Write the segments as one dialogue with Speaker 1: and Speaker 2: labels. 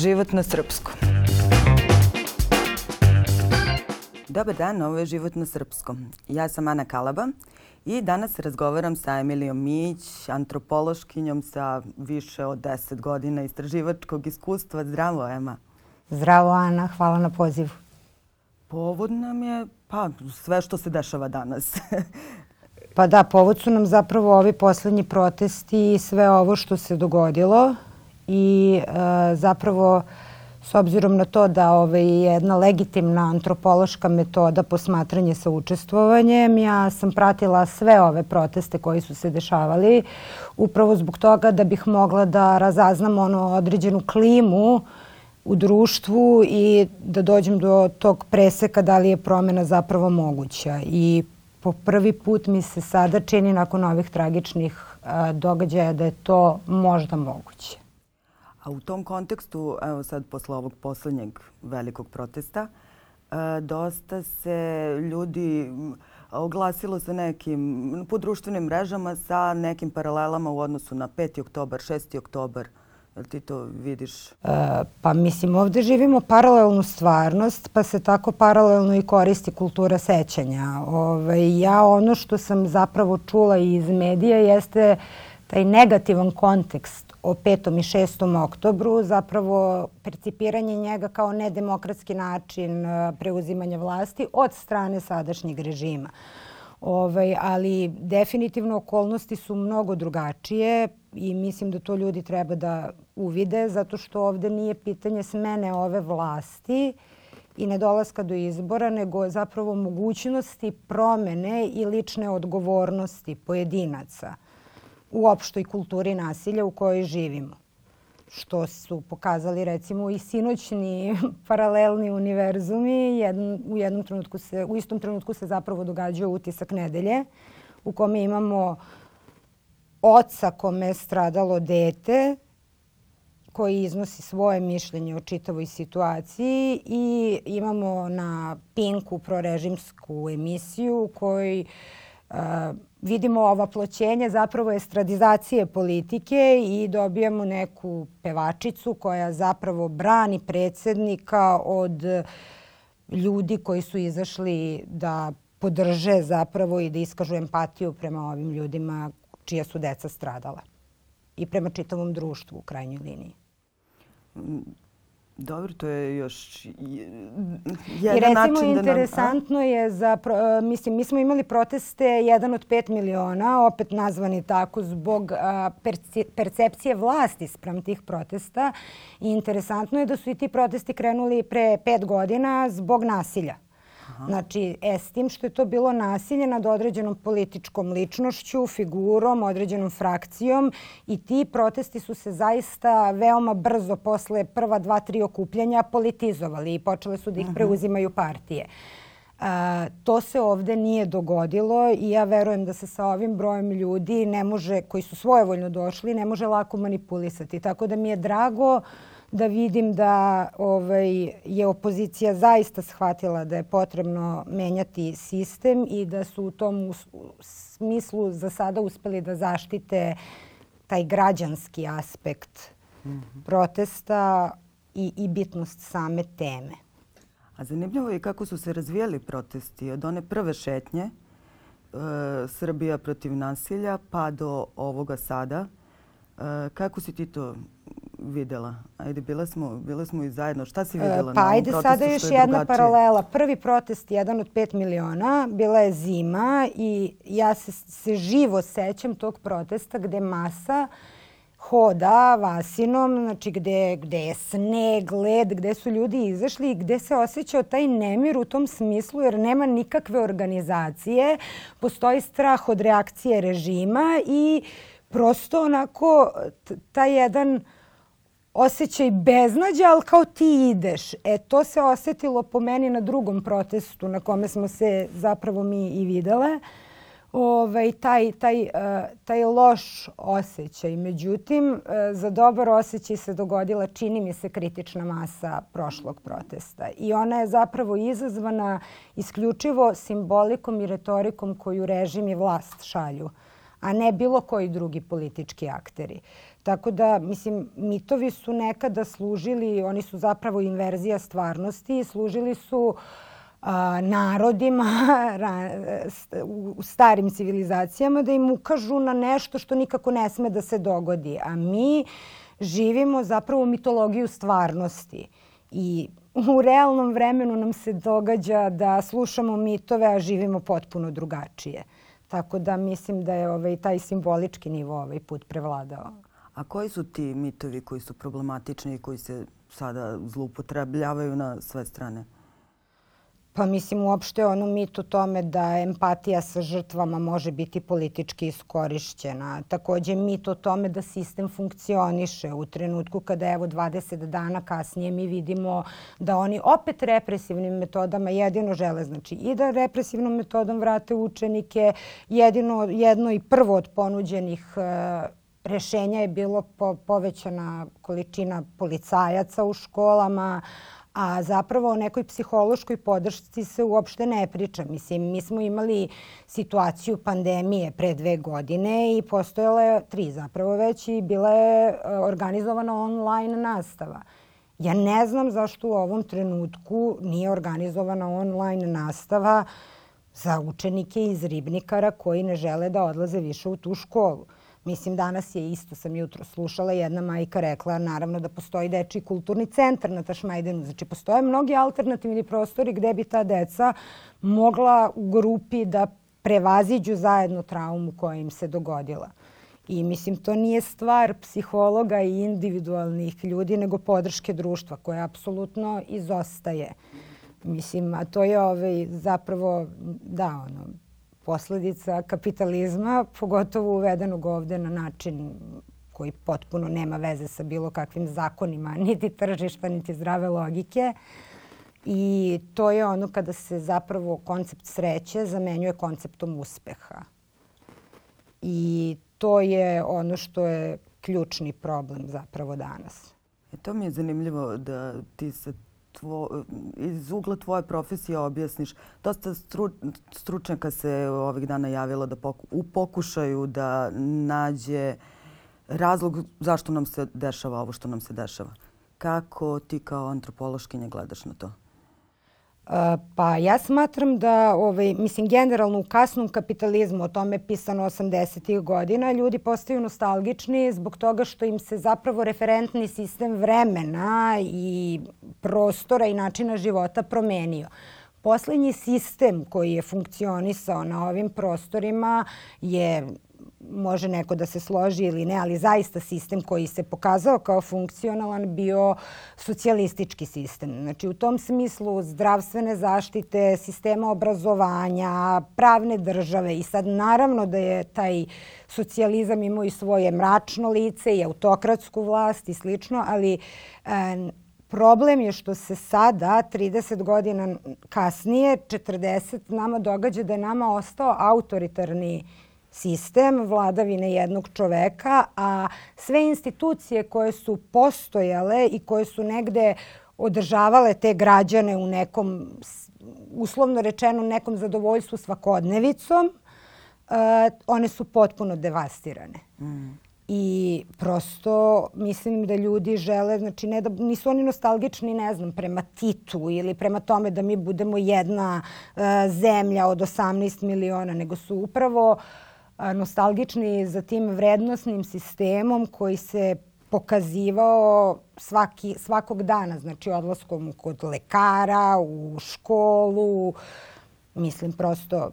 Speaker 1: Život na srpskom. Dobar dan, ovo je Život na srpskom. Ja sam Ana Kalaba i danas razgovaram sa Emilijom Mić, antropološkinjom sa više od 10 godina istraživačkog iskustva. Zdravo, Ema.
Speaker 2: Zdravo, Ana. Hvala na pozivu.
Speaker 1: Povod nam je pa, sve što se dešava danas.
Speaker 2: pa da, povod su nam zapravo ovi poslednji protesti i sve ovo što se dogodilo i e, zapravo s obzirom na to da ovaj, jedna legitimna antropološka metoda posmatranje sa učestvovanjem, ja sam pratila sve ove proteste koji su se dešavali upravo zbog toga da bih mogla da razaznam ono određenu klimu u društvu i da dođem do tog preseka da li je promena zapravo moguća. I po prvi put mi se sada čini nakon ovih tragičnih a, događaja da je to možda moguće.
Speaker 1: A u tom kontekstu, evo sad posle ovog poslednjeg velikog protesta, e, dosta se ljudi oglasilo sa nekim, po društvenim mrežama sa nekim paralelama u odnosu na 5. oktobar, 6. oktobar. Jel ti to vidiš? E,
Speaker 2: pa mislim, ovde živimo paralelnu stvarnost, pa se tako paralelno i koristi kultura sećanja. Ove, ovaj, ja ono što sam zapravo čula iz medija jeste taj negativan kontekst o 5. i 6. oktobru, zapravo percipiranje njega kao nedemokratski način e, preuzimanja vlasti od strane sadašnjeg režima. Ovaj, ali definitivno okolnosti su mnogo drugačije i mislim da to ljudi treba da uvide zato što ovde nije pitanje smene ove vlasti i nedolaska do izbora, nego zapravo mogućnosti promene i lične odgovornosti pojedinaca u opštoj kulturi nasilja u kojoj živimo što su pokazali recimo i sinoćni paralelni univerzumi. Jedn, u, jednom trenutku se, u istom trenutku se zapravo događao utisak nedelje u kome imamo oca kome je stradalo dete koji iznosi svoje mišljenje o čitavoj situaciji i imamo na Pinku prorežimsku emisiju u kojoj uh, vidimo ova ploćenja zapravo estradizacije politike i dobijamo neku pevačicu koja zapravo brani predsednika od ljudi koji su izašli da podrže zapravo i da iskažu empatiju prema ovim ljudima čija su deca stradala i prema čitavom društvu u krajnjoj liniji.
Speaker 1: Dobro, to je još
Speaker 2: jedan I recimo način da nam... interesantno je za, e, mislim, mi smo imali proteste jedan od pet miliona, opet nazvani tako zbog percepcije vlasti sprem tih protesta. I interesantno je da su i ti protesti krenuli pre pet godina zbog nasilja. Znači, e, s tim što je to bilo nasilje nad određenom političkom ličnošću, figurom, određenom frakcijom i ti protesti su se zaista veoma brzo posle prva dva, tri okupljanja politizovali i počele su da ih preuzimaju partije. A, to se ovde nije dogodilo i ja verujem da se sa ovim brojem ljudi ne može, koji su svojevoljno došli, ne može lako manipulisati. Tako da mi je drago uh, da vidim da ovaj, je opozicija zaista shvatila da je potrebno menjati sistem i da su u tom smislu za sada uspeli da zaštite taj građanski aspekt mm -hmm. protesta i, i bitnost same teme.
Speaker 1: A zanimljivo je kako su se razvijali protesti od one prve šetnje e, Srbija protiv nasilja pa do ovoga sada. E, kako si ti to videla? Ajde, bile smo, bile smo i zajedno. Šta si videla
Speaker 2: e, pa, na ajde, protestu sada još jedna drugačije? paralela. Prvi protest, jedan od pet miliona, bila je zima i ja se, se živo sećam tog protesta gde masa hoda Vasinom, znači gde, gde je sneg, led, gde su ljudi izašli i gde se osjećao taj nemir u tom smislu jer nema nikakve organizacije, postoji strah od reakcije režima i prosto onako taj jedan uh, osjećaj beznađa, ali kao ti ideš. E, to se osetilo po meni na drugom protestu na kome smo se zapravo mi i videle. Ovaj, taj, taj, uh, taj loš osjećaj. Međutim, uh, za dobar osjećaj se dogodila, čini mi se, kritična masa prošlog protesta. I ona je zapravo izazvana isključivo simbolikom i retorikom koju režim i vlast šalju, a ne bilo koji drugi politički akteri. Tako da, mislim, mitovi su nekada služili, oni su zapravo inverzija stvarnosti, služili su a, narodima u starim civilizacijama da im ukažu na nešto što nikako ne sme da se dogodi. A mi živimo zapravo mitologiju stvarnosti. I u realnom vremenu nam se događa da slušamo mitove, a živimo potpuno drugačije. Tako da mislim da je ovaj, taj simbolički nivo ovaj put prevladao.
Speaker 1: A koji su ti mitovi koji su problematični i koji se sada zloupotrebljavaju na sve strane?
Speaker 2: Pa mislim uopšte ono mit o tome da empatija sa žrtvama može biti politički iskorišćena. Takođe mit o tome da sistem funkcioniše u trenutku kada evo 20 dana kasnije mi vidimo da oni opet represivnim metodama jedino žele znači i da represivnom metodom vrate učenike. Jedino, jedno i prvo od ponuđenih e, rešenja je bilo po, povećana količina policajaca u školama, a zapravo o nekoj psihološkoj podršci se uopšte ne priča. Mislim, mi smo imali situaciju pandemije pre dve godine i postojala je tri zapravo već i bila je e, organizovana online nastava. Ja ne znam zašto u ovom trenutku nije organizovana online nastava za učenike iz Ribnikara koji ne žele da odlaze više u tu školu. Mislim, danas je isto, sam jutro slušala, jedna majka rekla naravno da postoji deči kulturni centar na Tašmajdenu. Znači, postoje mnogi alternativni prostori gde bi ta deca mogla u grupi da prevaziđu zajedno traumu koja im se dogodila. I mislim, to nije stvar psihologa i individualnih ljudi, nego podrške društva koja apsolutno izostaje. Mislim, a to je ovaj, zapravo, da, ono, posledica kapitalizma, pogotovo uvedenog ovde na način koji potpuno nema veze sa bilo kakvim zakonima, niti tržišta, niti zdrave logike. I to je ono kada se zapravo koncept sreće zamenjuje konceptom uspeha. I to je ono što je ključni problem zapravo danas.
Speaker 1: E to mi je zanimljivo da ti sa tvo, iz ugla tvoje profesije objasniš. Dosta stru, stručnjaka se ovih dana javilo da poku, u pokušaju da nađe razlog zašto nam se dešava ovo što nam se dešava. Kako ti kao antropološkinja gledaš na to?
Speaker 2: Pa ja smatram da, ovaj, mislim, generalno u kasnom kapitalizmu, o tome je pisano 80. godina, ljudi postaju nostalgični zbog toga što im se zapravo referentni sistem vremena i prostora i načina života promenio. Poslednji sistem koji je funkcionisao na ovim prostorima je može neko da se složi ili ne, ali zaista sistem koji se pokazao kao funkcionalan bio socijalistički sistem. Znači u tom smislu zdravstvene zaštite, sistema obrazovanja, pravne države i sad naravno da je taj socijalizam imao i svoje mračno lice i autokratsku vlast i slično, ali e, Problem je što se sada, 30 godina kasnije, 40, nama događa da je nama ostao autoritarni sistem vladavine jednog čoveka, a sve institucije koje su postojale i koje su negde održavale te građane u nekom, uslovno rečeno, nekom zadovoljstvu svakodnevicom, uh, one su potpuno devastirane. Mm. I prosto mislim da ljudi žele, znači ne da, nisu oni nostalgični, ne znam, prema Titu ili prema tome da mi budemo jedna uh, zemlja od 18 miliona, nego su upravo uh, nostalgični za tim vrednostnim sistemom koji se pokazivao svaki, svakog dana, znači odlaskom kod lekara, u školu, mislim prosto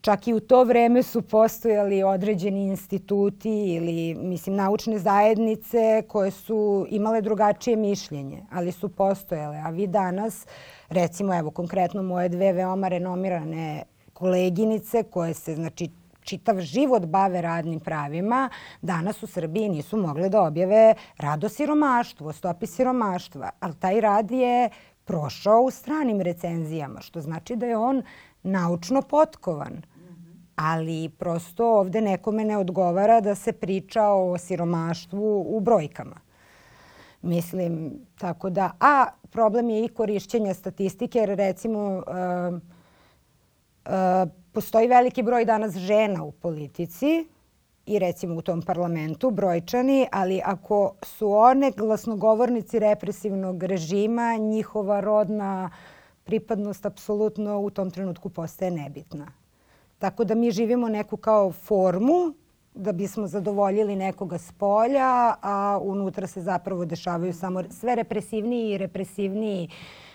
Speaker 2: čak i u to vreme su postojali određeni instituti ili mislim naučne zajednice koje su imale drugačije mišljenje, ali su postojale. A vi danas, recimo evo konkretno moje dve veoma renomirane koleginice koje se znači čitav život bave radnim pravima, danas u Srbiji nisu mogle da objave rad o siromaštvu, o stopi siromaštva. Ali taj rad je prošao u stranim recenzijama, što znači da je on naučno potkovan. Ali prosto ovde nekome ne odgovara da se priča o siromaštvu u brojkama. Mislim, tako da, a problem je i korišćenja statistike, jer recimo uh, uh, postoji veliki broj danas žena u politici i recimo u tom parlamentu brojčani, ali ako su one glasnogovornici represivnog režima, njihova rodna pripadnost apsolutno u tom trenutku postaje nebitna. Tako da mi živimo neku kao formu da bismo zadovoljili nekoga s polja, a unutra se zapravo dešavaju samo sve represivniji i represivniji e,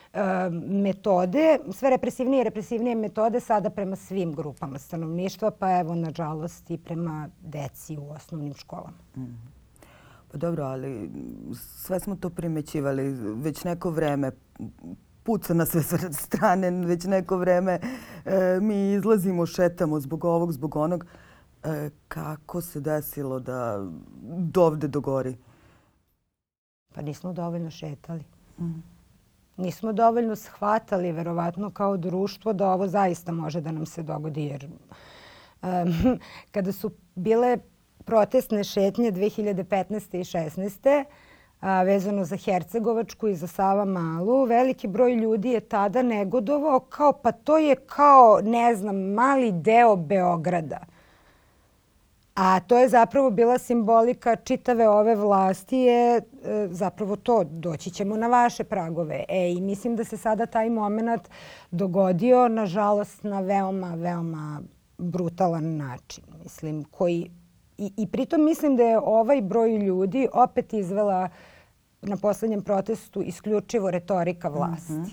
Speaker 2: metode, sve represivnije i represivnije metode sada prema svim grupama stanovništva, pa evo, nažalost, i prema deci u osnovnim školama. Mm.
Speaker 1: Pa dobro, ali sve smo to primećivali već neko vreme puca na sve strane već neko vreme. E, mi izlazimo, šetamo zbog ovog, zbog onog. E, kako se desilo da dovde dogori?
Speaker 2: Pa nismo dovoljno šetali. Mm. Nismo dovoljno shvatali, verovatno, kao društvo da ovo zaista može da nam se dogodi. Jer um, kada su bile protestne šetnje 2015. i 2016 a, vezano za Hercegovačku i za Sava Malu, veliki broj ljudi je tada negodovao kao pa to je kao, ne znam, mali deo Beograda. A to je zapravo bila simbolika čitave ove vlasti je e, zapravo to, doći ćemo na vaše pragove. E, i mislim da se sada taj moment dogodio, nažalost, na veoma, veoma brutalan način. Mislim, koji I, I pritom mislim da je ovaj broj ljudi opet izvela na poslednjem protestu isključivo retorika vlasti. Mm -hmm.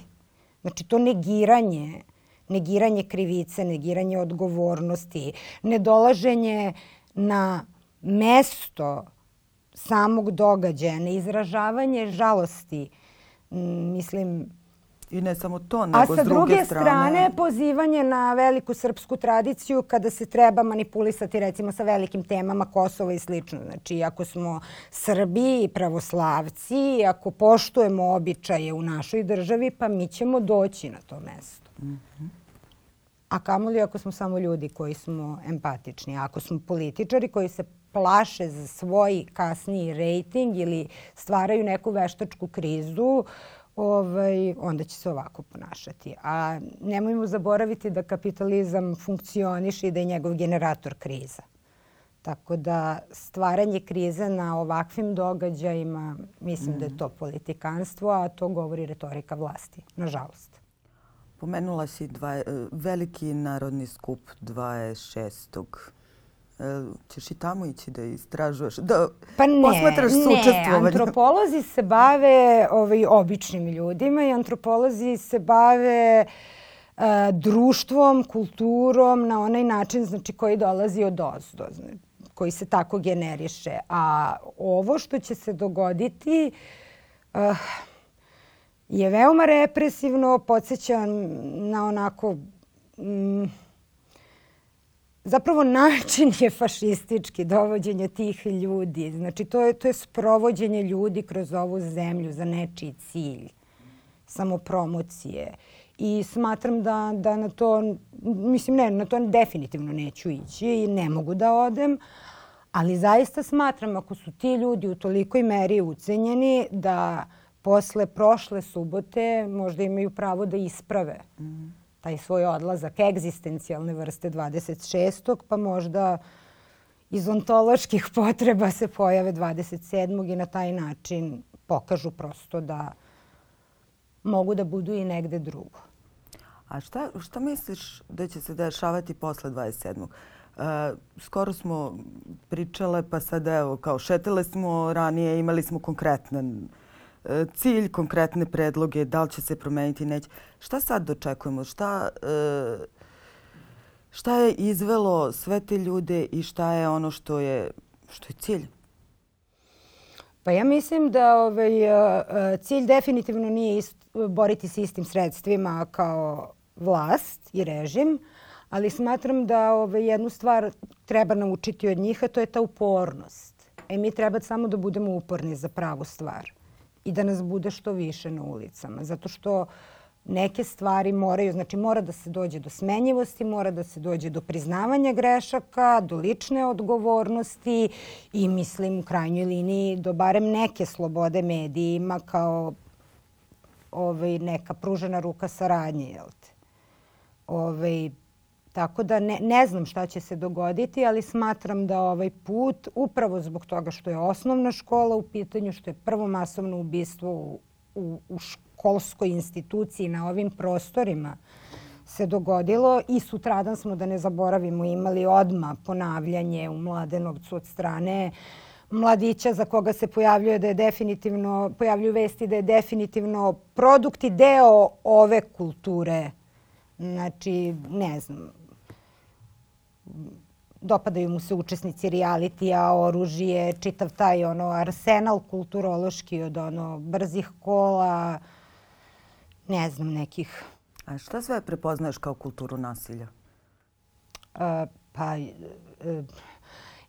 Speaker 2: Znači to negiranje, negiranje krivice, negiranje odgovornosti, nedolaženje na mesto samog događaja, neizražavanje žalosti, mislim,
Speaker 1: I ne samo to, nego s druge strane... A sa druge strane,
Speaker 2: pozivanje na veliku srpsku tradiciju kada se treba manipulisati recimo sa velikim temama Kosova i slično. Znači, ako smo Srbi i pravoslavci, ako poštujemo običaje u našoj državi, pa mi ćemo doći na to mesto. Mm -hmm. A kamoli ako smo samo ljudi koji smo empatični. Ako smo političari koji se plaše za svoj kasniji rejting ili stvaraju neku veštačku krizu, ovaj, onda će se ovako ponašati. A nemojmo zaboraviti da kapitalizam funkcioniše i da je njegov generator kriza. Tako da stvaranje krize na ovakvim događajima, mislim mm. da je to politikanstvo, a to govori retorika vlasti, nažalost.
Speaker 1: Pomenula si dva, e, veliki narodni skup 26. E, ćeš i tamo ići da istražuješ, da pa ne, posmatraš sučestvovanje?
Speaker 2: Ne, antropolozi se bave ovaj, običnim ljudima i antropolozi se bave uh, društvom, kulturom na onaj način znači, koji dolazi od ozdo, znači, koji se tako generiše. A ovo što će se dogoditi uh, je veoma represivno, podsjeća na onako... Mm, zapravo način je fašistički dovođenje tih ljudi. Znači to je, to je sprovođenje ljudi kroz ovu zemlju za nečiji cilj, samopromocije. I smatram da, da na to, mislim ne, na to definitivno neću ići i ne mogu da odem. Ali zaista smatram ako su ti ljudi u tolikoj meri ucenjeni da posle prošle subote možda imaju pravo da isprave. Mm taj svoj odlazak egzistencijalne vrste 26. pa možda iz ontoloških potreba se pojave 27. i na taj način pokažu prosto da mogu da budu i negde drugo.
Speaker 1: A šta, šta misliš da će se dešavati posle 27. Uh, skoro smo pričale, pa sad evo, kao šetele smo ranije, imali smo konkretne E, cilj, konkretne predloge, da li će se promeniti, neće. Šta sad dočekujemo? Šta, e, šta je izvelo sve te ljude i šta je ono što je, što je cilj?
Speaker 2: Pa ja mislim da ovaj, e, cilj definitivno nije ist, boriti se istim sredstvima kao vlast i režim, ali smatram da ovaj, jednu stvar treba naučiti od njih, a to je ta upornost. E mi treba samo da budemo uporni za pravu stvar i da nas bude što više na ulicama. Zato što neke stvari moraju, znači mora da se dođe do smenjivosti, mora da se dođe do priznavanja grešaka, do lične odgovornosti i mislim u krajnjoj liniji do barem neke slobode medijima kao ovaj, neka pružena ruka saradnje. Jel te? Ovaj, Tako da ne, ne znam šta će se dogoditi, ali smatram da ovaj put, upravo zbog toga što je osnovna škola u pitanju, što je prvo masovno ubistvo u, u, u školskoj instituciji na ovim prostorima, se dogodilo i sutradan smo, da ne zaboravimo, imali odma ponavljanje u Mladenovcu od strane mladića za koga se pojavljuje da je definitivno, pojavljuju vesti da je definitivno produkt i deo ove kulture. Znači, ne znam, dopadaju mu se učesnici realitija, oružje, čitav taj ono arsenal kulturološki od ono brzih kola, ne znam, nekih
Speaker 1: A šta sve prepoznaješ kao kulturu nasilja?
Speaker 2: Uh, pa, uh,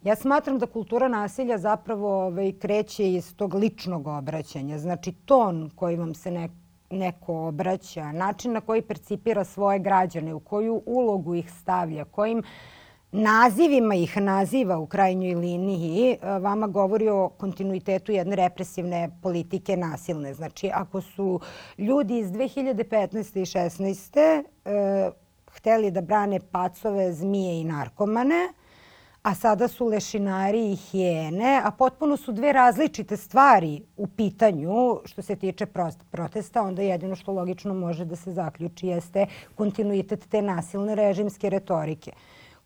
Speaker 2: ja smatram da kultura nasilja zapravo ovaj, kreće iz tog ličnog obraćanja. Znači, ton koji vam se ne, neko obraća, način na koji percipira svoje građane, u koju ulogu ih stavlja, kojim nazivima ih naziva u krajnjoj liniji, vama govori o kontinuitetu jedne represivne politike nasilne. Znači, ako su ljudi iz 2015. i 16. E, hteli da brane pacove, zmije i narkomane, a sada su lešinari i hijene, a potpuno su dve različite stvari u pitanju što se tiče protesta, onda jedino što logično može da se zaključi jeste kontinuitet te nasilne režimske retorike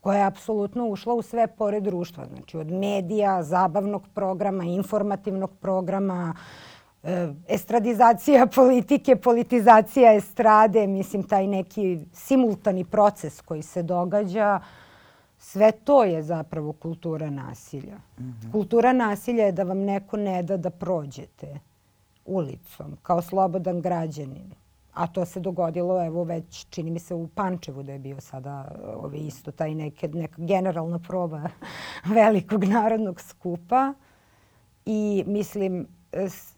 Speaker 2: koja je apsolutno ušla u sve pore društva. Znači od medija, zabavnog programa, informativnog programa, e, estradizacija politike, politizacija estrade, mislim taj neki simultani proces koji se događa, sve to je zapravo kultura nasilja. Mm -hmm. Kultura nasilja je da vam neko ne da da prođete ulicom kao slobodan građanin a to se dogodilo evo već čini mi se u Pančevu da je bio sada ovaj, isto taj neke, neka generalna proba velikog narodnog skupa. I mislim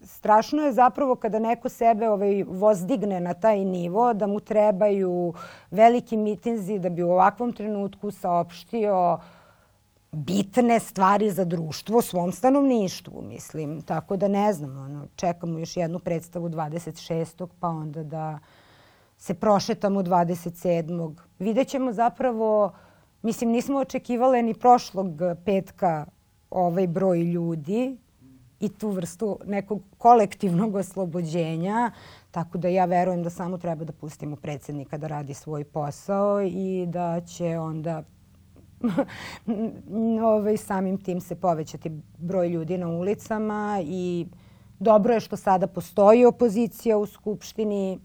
Speaker 2: strašno je zapravo kada neko sebe ovaj, vozdigne na taj nivo da mu trebaju veliki mitinzi da bi u ovakvom trenutku saopštio uh, bitne stvari za društvo svom stanovništvu, mislim. Tako da ne znam, ono, čekamo još jednu predstavu 26. pa onda da se prošetamo 27. Videćemo zapravo, mislim, nismo očekivale ni prošlog petka ovaj broj ljudi i tu vrstu nekog kolektivnog oslobođenja. Tako da ja verujem da samo treba da pustimo predsednika da radi svoj posao i da će onda ovaj, samim tim se povećati broj ljudi na ulicama i dobro je što sada postoji opozicija u Skupštini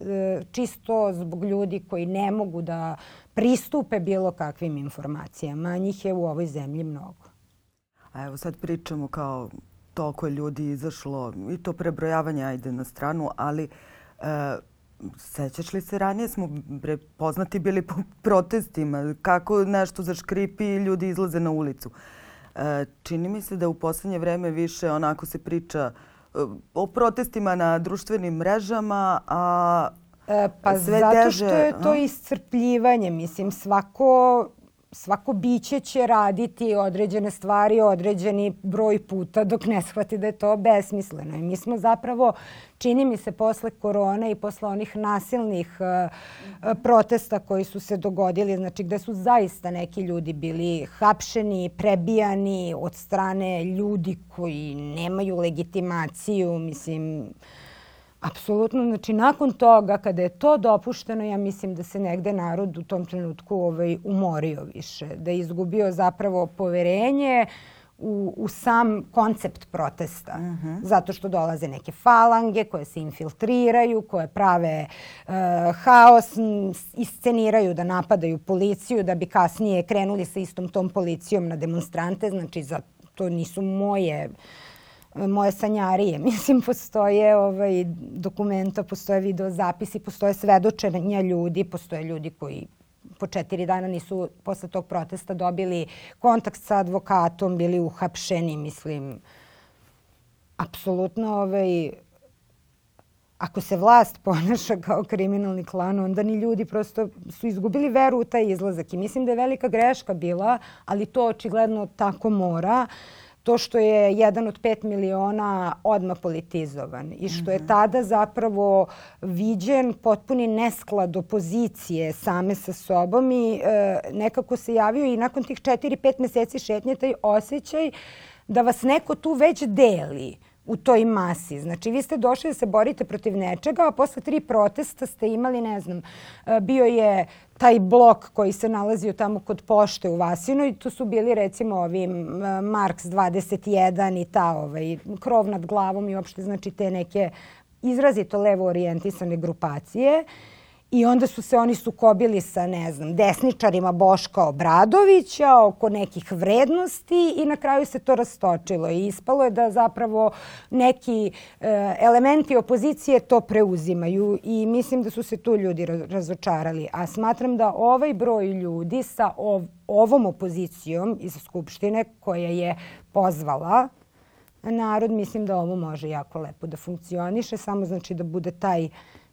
Speaker 2: e, čisto zbog ljudi koji ne mogu da pristupe bilo kakvim informacijama. Njih je u ovoj zemlji mnogo.
Speaker 1: A evo sad pričamo kao toliko je ljudi izašlo i to prebrojavanje ajde na stranu, ali e, Sećaš li se, ranije smo poznati bili po protestima, kako nešto zaškripi i ljudi izlaze na ulicu. E, čini mi se da u poslednje vreme više onako se priča e, o protestima na društvenim mrežama, a
Speaker 2: e, pa sve zato teže... što je to iscrpljivanje. Mislim, svako svako biće će raditi određene stvari određeni broj puta dok ne shvati da je to besmisleno. I mi smo zapravo, čini mi se, posle korone i posle onih nasilnih uh, protesta koji su se dogodili, znači gde su zaista neki ljudi bili hapšeni, prebijani od strane ljudi koji nemaju legitimaciju, mislim, Apsolutno, znači nakon toga kada je to dopušteno, ja mislim da se negde narod u tom trenutku ovaj, umorio više, da je izgubio zapravo poverenje u, u sam koncept protesta. Uh mhm. -huh. Zato što dolaze neke falange koje se infiltriraju, koje prave uh, haos, isceniraju da napadaju policiju, da bi kasnije krenuli sa istom tom policijom na demonstrante. Znači, za, to nisu moje uh, moje sanjarije. Mislim, postoje ovaj, dokumenta, postoje videozapisi, postoje svedočenja ljudi, postoje ljudi koji po četiri dana nisu posle tog protesta dobili kontakt sa advokatom, bili uhapšeni, mislim. Apsolutno, ovaj, ako se vlast ponaša kao kriminalni klan, onda ni ljudi prosto su izgubili veru u taj izlazak. I mislim da je velika greška bila, ali to očigledno tako mora, to što je jedan od pet miliona odmah politizovan i što je mhm. tada zapravo viđen potpuni nesklad opozicije same sa sobom i e, nekako se javio i nakon tih 4-5 meseci šetnje taj osjećaj da vas neko tu već deli u toj masi. Znači, vi ste došli da se borite protiv nečega, a posle tri protesta ste imali, ne znam, e, bio je taj blok koji se nalazio tamo kod pošte u Vasinoj. i tu su bili recimo ovi Marks 21 i ta ovaj, krov nad glavom i uopšte znači te neke izrazito levo orijentisane grupacije. I onda su se oni sukobili sa, ne znam, desničarima Boška Obradovića oko nekih vrednosti i na kraju se to rastočilo. I ispalo je da zapravo neki e, elementi opozicije to preuzimaju i mislim da su se tu ljudi razočarali. A smatram da ovaj broj ljudi sa ov ovom opozicijom iz Skupštine koja je pozvala narod, mislim da ovo može jako lepo da funkcioniše, samo znači da bude taj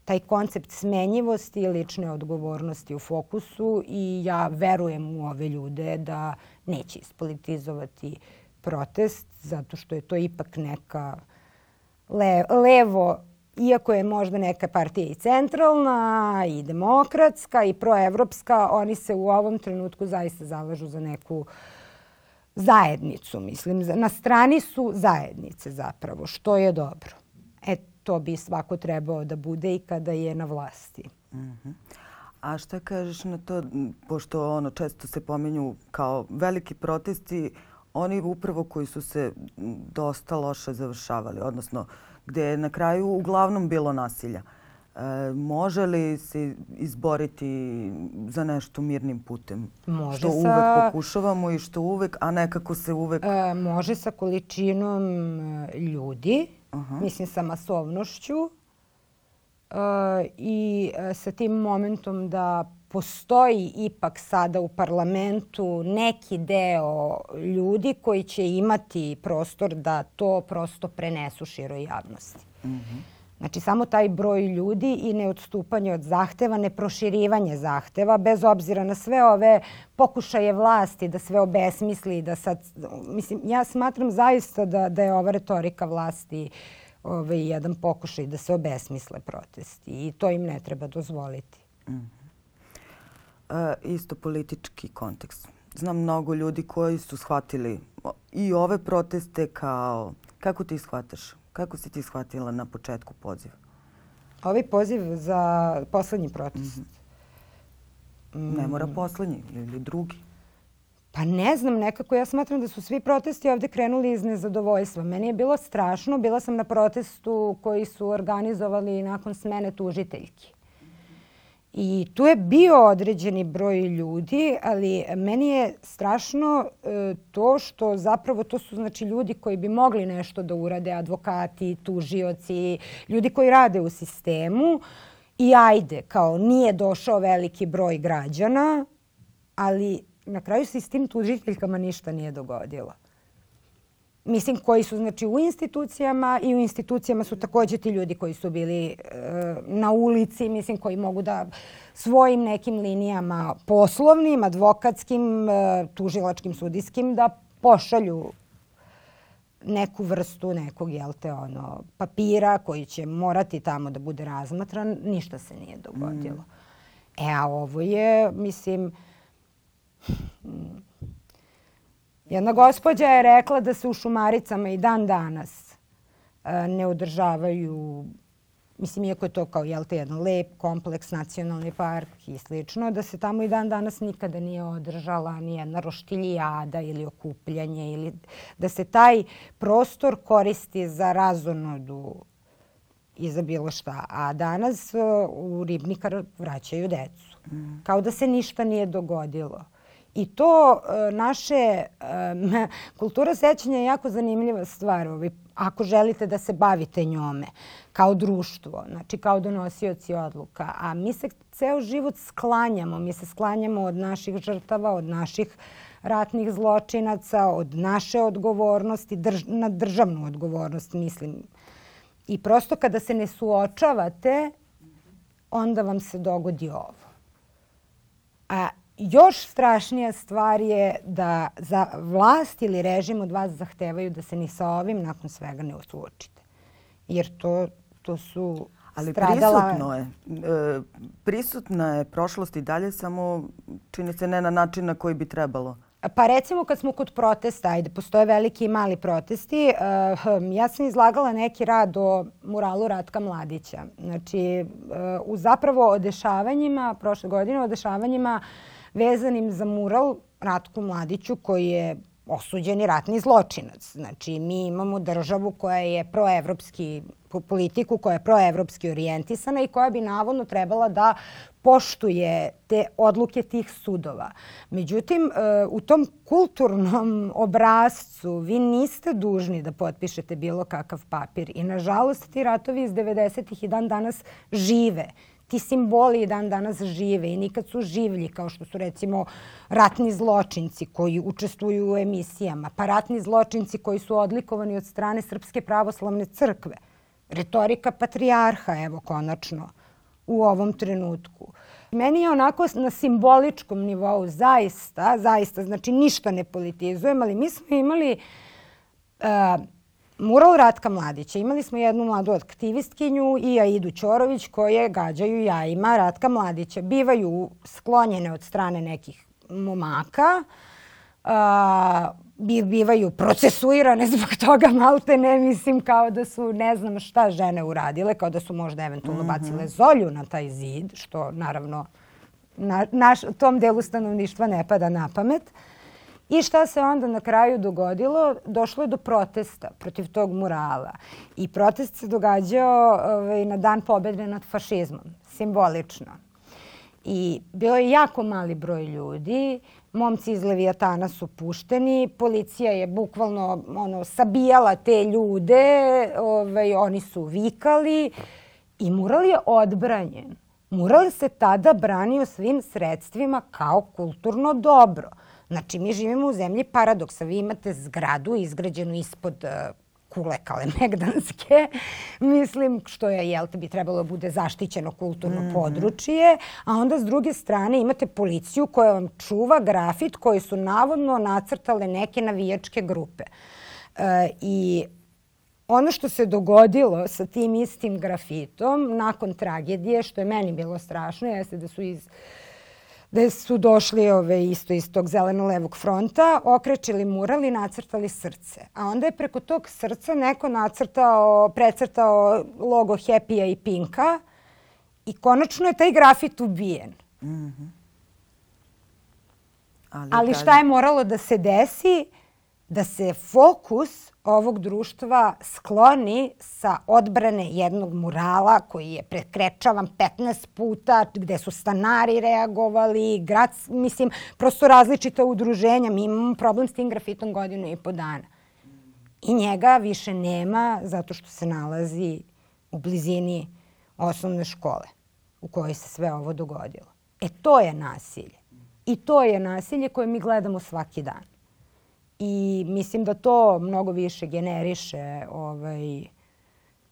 Speaker 2: taj koncept smenjivosti i lične odgovornosti u fokusu i ja verujem u ove ljude da neće ispolitizovati protest zato što je to ipak neka le, levo iako je možda neka partija i centralna i demokratska i proevropska, oni se u ovom trenutku zaista zalažu za neku zajednicu, mislim. Na strani su zajednice zapravo, što je dobro. To bi svako trebao da bude i kada je na vlasti. Mm -hmm.
Speaker 1: A šta kažeš na to, pošto ono često se pominju kao veliki protesti, oni upravo koji su se dosta loše završavali, odnosno gde je na kraju uglavnom bilo nasilja. E, može li se izboriti za nešto mirnim putem?
Speaker 2: Može
Speaker 1: što
Speaker 2: sa...
Speaker 1: uvek pokušavamo i što uvek, a nekako se uvek...
Speaker 2: E, može sa količinom e, ljudi -huh. mislim sa masovnošću uh, i uh, sa tim momentom da postoji ipak sada u parlamentu neki deo ljudi koji će imati prostor da to prosto prenesu široj javnosti. Uh -huh. Znači samo taj broj ljudi i neodstupanje od zahteva, neproširivanje zahteva, bez obzira na sve ove pokušaje vlasti da sve obesmisli, da sad, mislim, ja smatram zaista da, da je ova retorika vlasti ovaj, jedan pokušaj da se obesmisle protesti i to im ne treba dozvoliti. Mm -hmm.
Speaker 1: e, isto politički kontekst. Znam mnogo ljudi koji su shvatili i ove proteste kao... Kako ti shvataš? Kako si ti shvatila na početku poziv?
Speaker 2: Ovaj poziv za poslednji protest? Mm
Speaker 1: -hmm. Ne mora poslednji ili drugi.
Speaker 2: Pa ne znam, nekako ja smatram da su svi protesti ovde krenuli iz nezadovoljstva. Meni je bilo strašno, bila sam na protestu koji su organizovali nakon smene tužiteljki. I tu je bio određeni broj ljudi, ali meni je strašno e, to što zapravo to su znači ljudi koji bi mogli nešto da urade, advokati, tužioci, ljudi koji rade u sistemu i ajde, kao nije došao veliki broj građana, ali na kraju se s tim tužiteljkama ništa nije dogodilo. Mislim, koji su znači u institucijama i u institucijama su takođe ti ljudi koji su bili e, na ulici, mislim, koji mogu da svojim nekim linijama poslovnim, advokatskim, e, tužilačkim, sudijskim, da pošalju neku vrstu nekog, jel te, ono, papira koji će morati tamo da bude razmatran, ništa se nije dogodilo. Mm. E, a ovo je, mislim, Jedna gospođa je rekla da se u Šumaricama i dan danas e, ne održavaju, mislim, iako je to kao, jel te, jedan lep kompleks, nacionalni park i slično, da se tamo i dan danas nikada nije održala ni jedna roštiljijada ili okupljanje ili da se taj prostor koristi za razonodu i za bilo šta. A danas e, u Ribnikar vraćaju decu. Mm. Kao da se ništa nije dogodilo. I to e, naše, e, kultura sećanja je jako zanimljiva stvar. Ako želite da se bavite njome kao društvo, znači kao donosioci odluka. A mi se ceo život sklanjamo. Mi se sklanjamo od naših žrtava, od naših ratnih zločinaca, od naše odgovornosti, drž na državnu odgovornost mislim. I prosto kada se ne suočavate, onda vam se dogodi ovo. A još strašnija stvar je da za vlast ili režim od vas zahtevaju da se ni sa ovim nakon svega ne osuočite. Jer to, to su
Speaker 1: Ali
Speaker 2: stradala...
Speaker 1: prisutno je. E, prisutna je prošlost i dalje, samo čini se ne na način na koji bi trebalo.
Speaker 2: Pa recimo kad smo kod protesta, ajde, postoje veliki i mali protesti. Uh, ja sam izlagala neki rad o muralu Ratka Mladića. Znači, uh, u zapravo o dešavanjima, prošle godine o dešavanjima vezanim za mural Ratku Mladiću koji je osuđeni ratni zločinac. Znači, mi imamo državu koja je proevropski politiku koja je proevropski orijentisana i koja bi navodno trebala da poštuje te odluke tih sudova. Međutim, e, u tom kulturnom obrazcu vi niste dužni da potpišete bilo kakav papir i nažalost ti ratovi iz 90-ih i dan danas žive ti simboli dan danas žive i nikad su življi, kao što su recimo ratni zločinci koji učestvuju u emisijama, pa ratni zločinci koji su odlikovani od strane Srpske pravoslavne crkve. Retorika patrijarha, evo konačno, u ovom trenutku. Meni je onako na simboličkom nivou zaista, zaista, znači ništa ne politizujem, ali mi smo imali uh, mural Ratka Mladića. Imali smo jednu mladu aktivistkinju i Aidu Ćorović koje gađaju jajima Ratka Mladića. Bivaju sklonjene od strane nekih momaka. A, bivaju procesuirane zbog toga malte ne mislim kao da su ne znam šta žene uradile, kao da su možda eventualno mhm. bacile zolju na taj zid, što naravno na, naš, tom delu stanovništva ne pada na pamet. Uh, I šta se onda na kraju dogodilo? Došlo je do protesta protiv tog murala. I protest se događao ovaj, na dan pobede nad fašizmom, simbolično. I bilo je jako mali broj ljudi, momci iz Leviatana su pušteni, policija je bukvalno ono, sabijala te ljude, ovaj, oni su vikali i mural je odbranjen. Mural se tada branio svim sredstvima kao kulturno dobro. Znači, mi živimo u zemlji paradoksa. Vi imate zgradu izgrađenu ispod uh, kule Kalemegdanske, mislim, što je, jel te, bi trebalo bude zaštićeno kulturno mm -hmm. područje, a onda s druge strane imate policiju koja vam čuva grafit koji su navodno nacrtale neke navijačke grupe. E, I ono što se dogodilo sa tim istim grafitom nakon tragedije, što je meni bilo strašno, jeste da su iz da su došli ove, isto iz tog zeleno-levog fronta, okrečili mural i nacrtali srce. A onda je preko tog srca neko nacrtao, precrtao logo Happy-a i Pinka i konačno je taj grafit ubijen. Mm -hmm. Ali, Ali šta je moralo da se desi? Da se fokus ovog društva skloni sa odbrane jednog murala koji je prekrečavan 15 puta, gde su stanari reagovali, grad, mislim, prosto različita udruženja. Mi imamo problem s tim grafitom godinu i po dana. I njega više nema zato što se nalazi u blizini osnovne škole u kojoj se sve ovo dogodilo. E to je nasilje. I to je nasilje koje mi gledamo svaki dan. I mislim da to mnogo više generiše ovaj,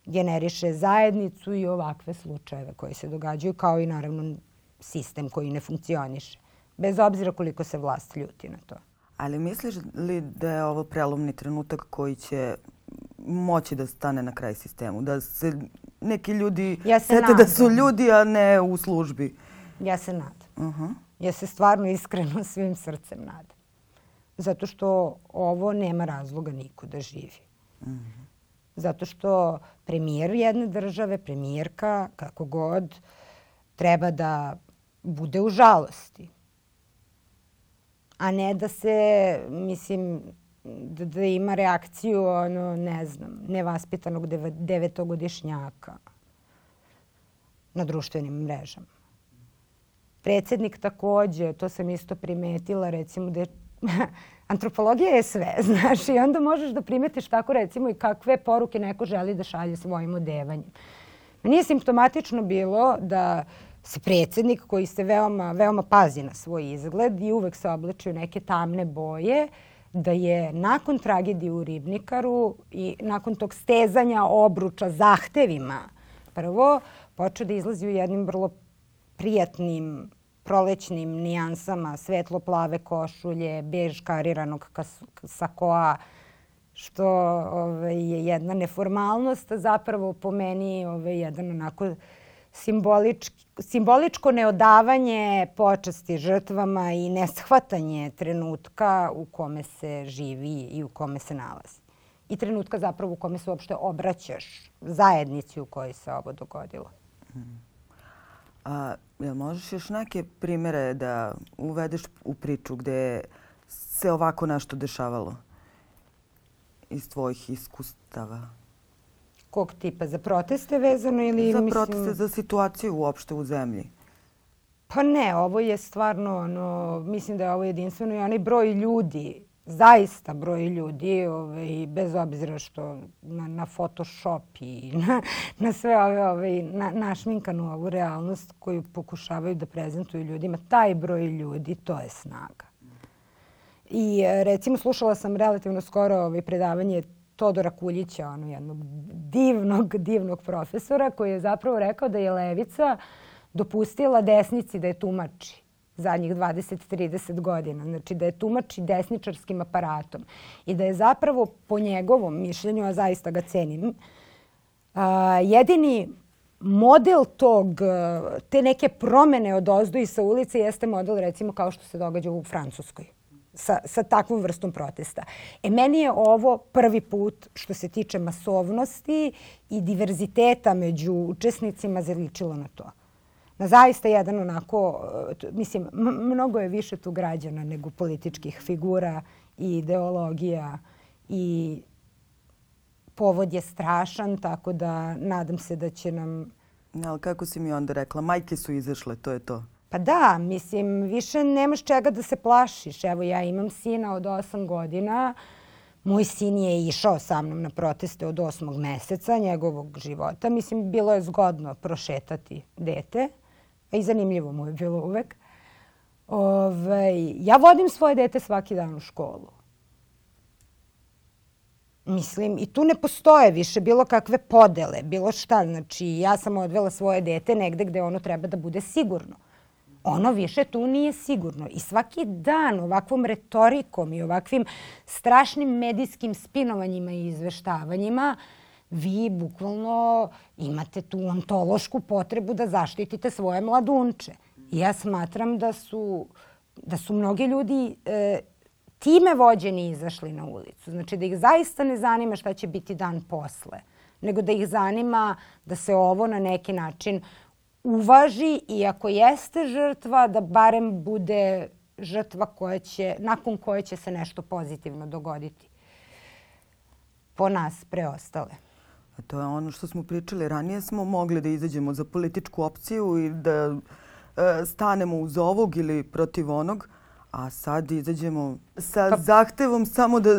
Speaker 2: generiše zajednicu i ovakve slučajeve koji se događaju, kao i naravno sistem koji ne funkcioniše. Bez obzira koliko se vlast ljuti na to.
Speaker 1: Ali misliš li da je ovo prelomni trenutak koji će moći da stane na kraj sistemu? Da se neki ljudi
Speaker 2: ja se
Speaker 1: sete
Speaker 2: nadam.
Speaker 1: da su ljudi, a ne u službi?
Speaker 2: Ja se nadam. Uh -huh. Ja se stvarno iskreno svim srcem nadam. Zato što ovo nema razloga niko da živi. Mm -hmm. Zato što premijer jedne države, premijerka, kako god, treba da bude u žalosti. A ne da se, mislim, da, da ima reakciju, ono, ne znam, nevaspitanog devetogodišnjaka na društvenim mrežama. Predsednik takođe, to sam isto primetila, recimo da je antropologija je sve, znaš, i onda možeš da primetiš tako recimo i kakve poruke neko želi da šalje svojim odevanjem. Meni je simptomatično bilo da se predsednik koji se veoma, veoma pazi na svoj izgled i uvek se oblači u neke tamne boje, da je nakon tragedije u Ribnikaru i nakon tog stezanja obruča zahtevima prvo počeo da izlazi u jednim vrlo prijatnim prolećnim nijansama, svetlo-plave košulje, bež kariranog sakoa, što ovaj, je jedna neformalnost, a zapravo po meni ovaj, jedan onako simbolički, simboličko neodavanje počasti žrtvama i neshvatanje trenutka u kome se živi i u kome se nalazi. I trenutka zapravo u kome se uopšte obraćaš zajednici u kojoj se ovo dogodilo. Hmm.
Speaker 1: A jel možeš još neke primere da uvedeš u priču gde se ovako nešto dešavalo iz tvojih iskustava?
Speaker 2: Kog tipa? Za proteste vezano ili...
Speaker 1: Za proteste, mislim... za situaciju uopšte u zemlji.
Speaker 2: Pa ne, ovo je stvarno, ono, mislim da je ovo jedinstveno i onaj broj ljudi, zaista broj ljudi, ovaj, bez obzira što na, na Photoshop i na, na sve ove, ovaj, na, našminkanu ovu realnost koju pokušavaju da prezentuju ljudima, taj broj ljudi, to je snaga. I recimo slušala sam relativno skoro ovaj predavanje Todora Kuljića, ono jednog divnog, divnog profesora koji je zapravo rekao da je levica dopustila desnici da je tumači zadnjih 20-30 godina. Znači da je tumači desničarskim aparatom i da je zapravo po njegovom mišljenju, a zaista ga cenim, a, jedini model tog, te neke promene od ozdo i sa ulice jeste model recimo kao što se događa u Francuskoj sa, sa takvom vrstom protesta. E, meni je ovo prvi put što se tiče masovnosti i diverziteta među učesnicima zaličilo na to. Na zaista jedan onako, e, mislim, mnogo je više tu građana nego političkih figura i ideologija i povod je strašan, tako da nadam se da će nam...
Speaker 1: Ali kako si mi onda rekla, majke su izašle, to je to.
Speaker 2: Pa da, mislim, više nemaš čega da se plašiš. Evo, ja imam sina od 8 godina. Moj sin je išao sa mnom na proteste od osmog meseca njegovog života. Mislim, bilo je zgodno prošetati dete. I zanimljivo mu je bilo uvek. Ove, ja vodim svoje dete svaki dan u školu. Mislim, i tu ne postoje više bilo kakve podele, bilo šta. Znači, ja sam odvela svoje dete negde gde ono treba da bude sigurno ono više tu nije sigurno. I svaki dan ovakvom retorikom i ovakvim strašnim medijskim spinovanjima i izveštavanjima vi bukvalno imate tu ontološku potrebu da zaštitite svoje mladunče. I ja smatram da su, da su mnogi ljudi e, time vođeni izašli na ulicu. Znači da ih zaista ne zanima šta će biti dan posle, nego da ih zanima da se ovo na neki način uvaži i ako jeste žrtva, da barem bude žrtva koja će, nakon koje će se nešto pozitivno dogoditi po nas preostale.
Speaker 1: A to je ono što smo pričali. Ranije smo mogli da izađemo za političku opciju i da e, stanemo uz ovog ili protiv onog, a sad izađemo sa pa, zahtevom samo da,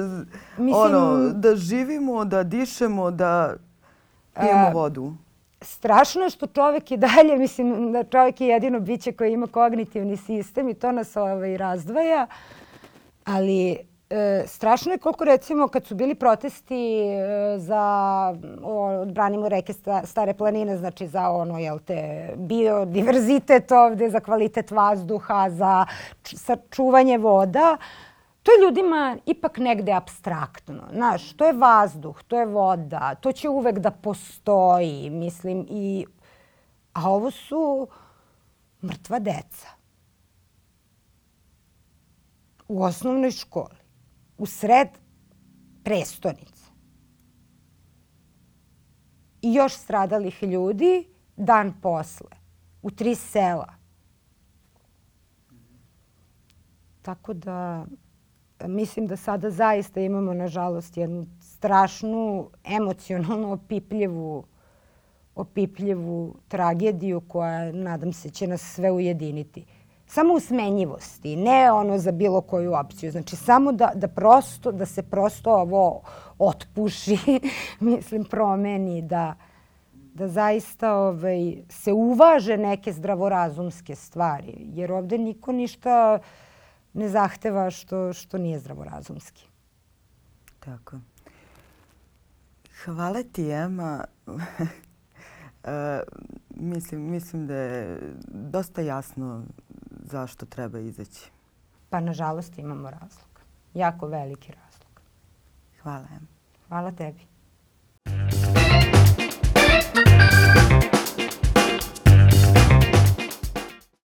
Speaker 1: mislim, ono, da živimo, da dišemo, da pijemo vodu
Speaker 2: strašno je što čovek i dalje, mislim da čovek je jedino biće koje ima kognitivni sistem i to nas ovaj, razdvaja, ali e, strašno je koliko recimo kad su bili protesti e, za odbranimo reke Stare planine, znači za ono, jel te, biodiverzitet ovde, za kvalitet vazduha, za sačuvanje voda, to je ljudima ipak negde abstraktno. Znaš, to je vazduh, to je voda, to će uvek da postoji, mislim, i... A ovo su mrtva deca. U osnovnoj školi. U sred prestonice. I još stradalih ljudi dan posle. U tri sela. Tako da mislim da sada zaista imamo, nažalost, jednu strašnu, emocionalno opipljivu, opipljivu tragediju koja, nadam se, će nas sve ujediniti. Samo u smenjivosti, ne ono za bilo koju opciju. Znači, samo da, da, prosto, da se prosto ovo otpuši, mislim, promeni, da, da zaista ovaj, se uvaže neke zdravorazumske stvari. Jer ovde niko ništa ne zahteva što, što nije zdravorazumski.
Speaker 1: Tako. Hvala ti, Ema. Uh, mislim, mislim da je dosta jasno zašto treba izaći.
Speaker 2: Pa nažalost imamo razlog. Jako veliki razlog.
Speaker 1: Hvala. Em.
Speaker 2: Hvala tebi.
Speaker 3: Thank you.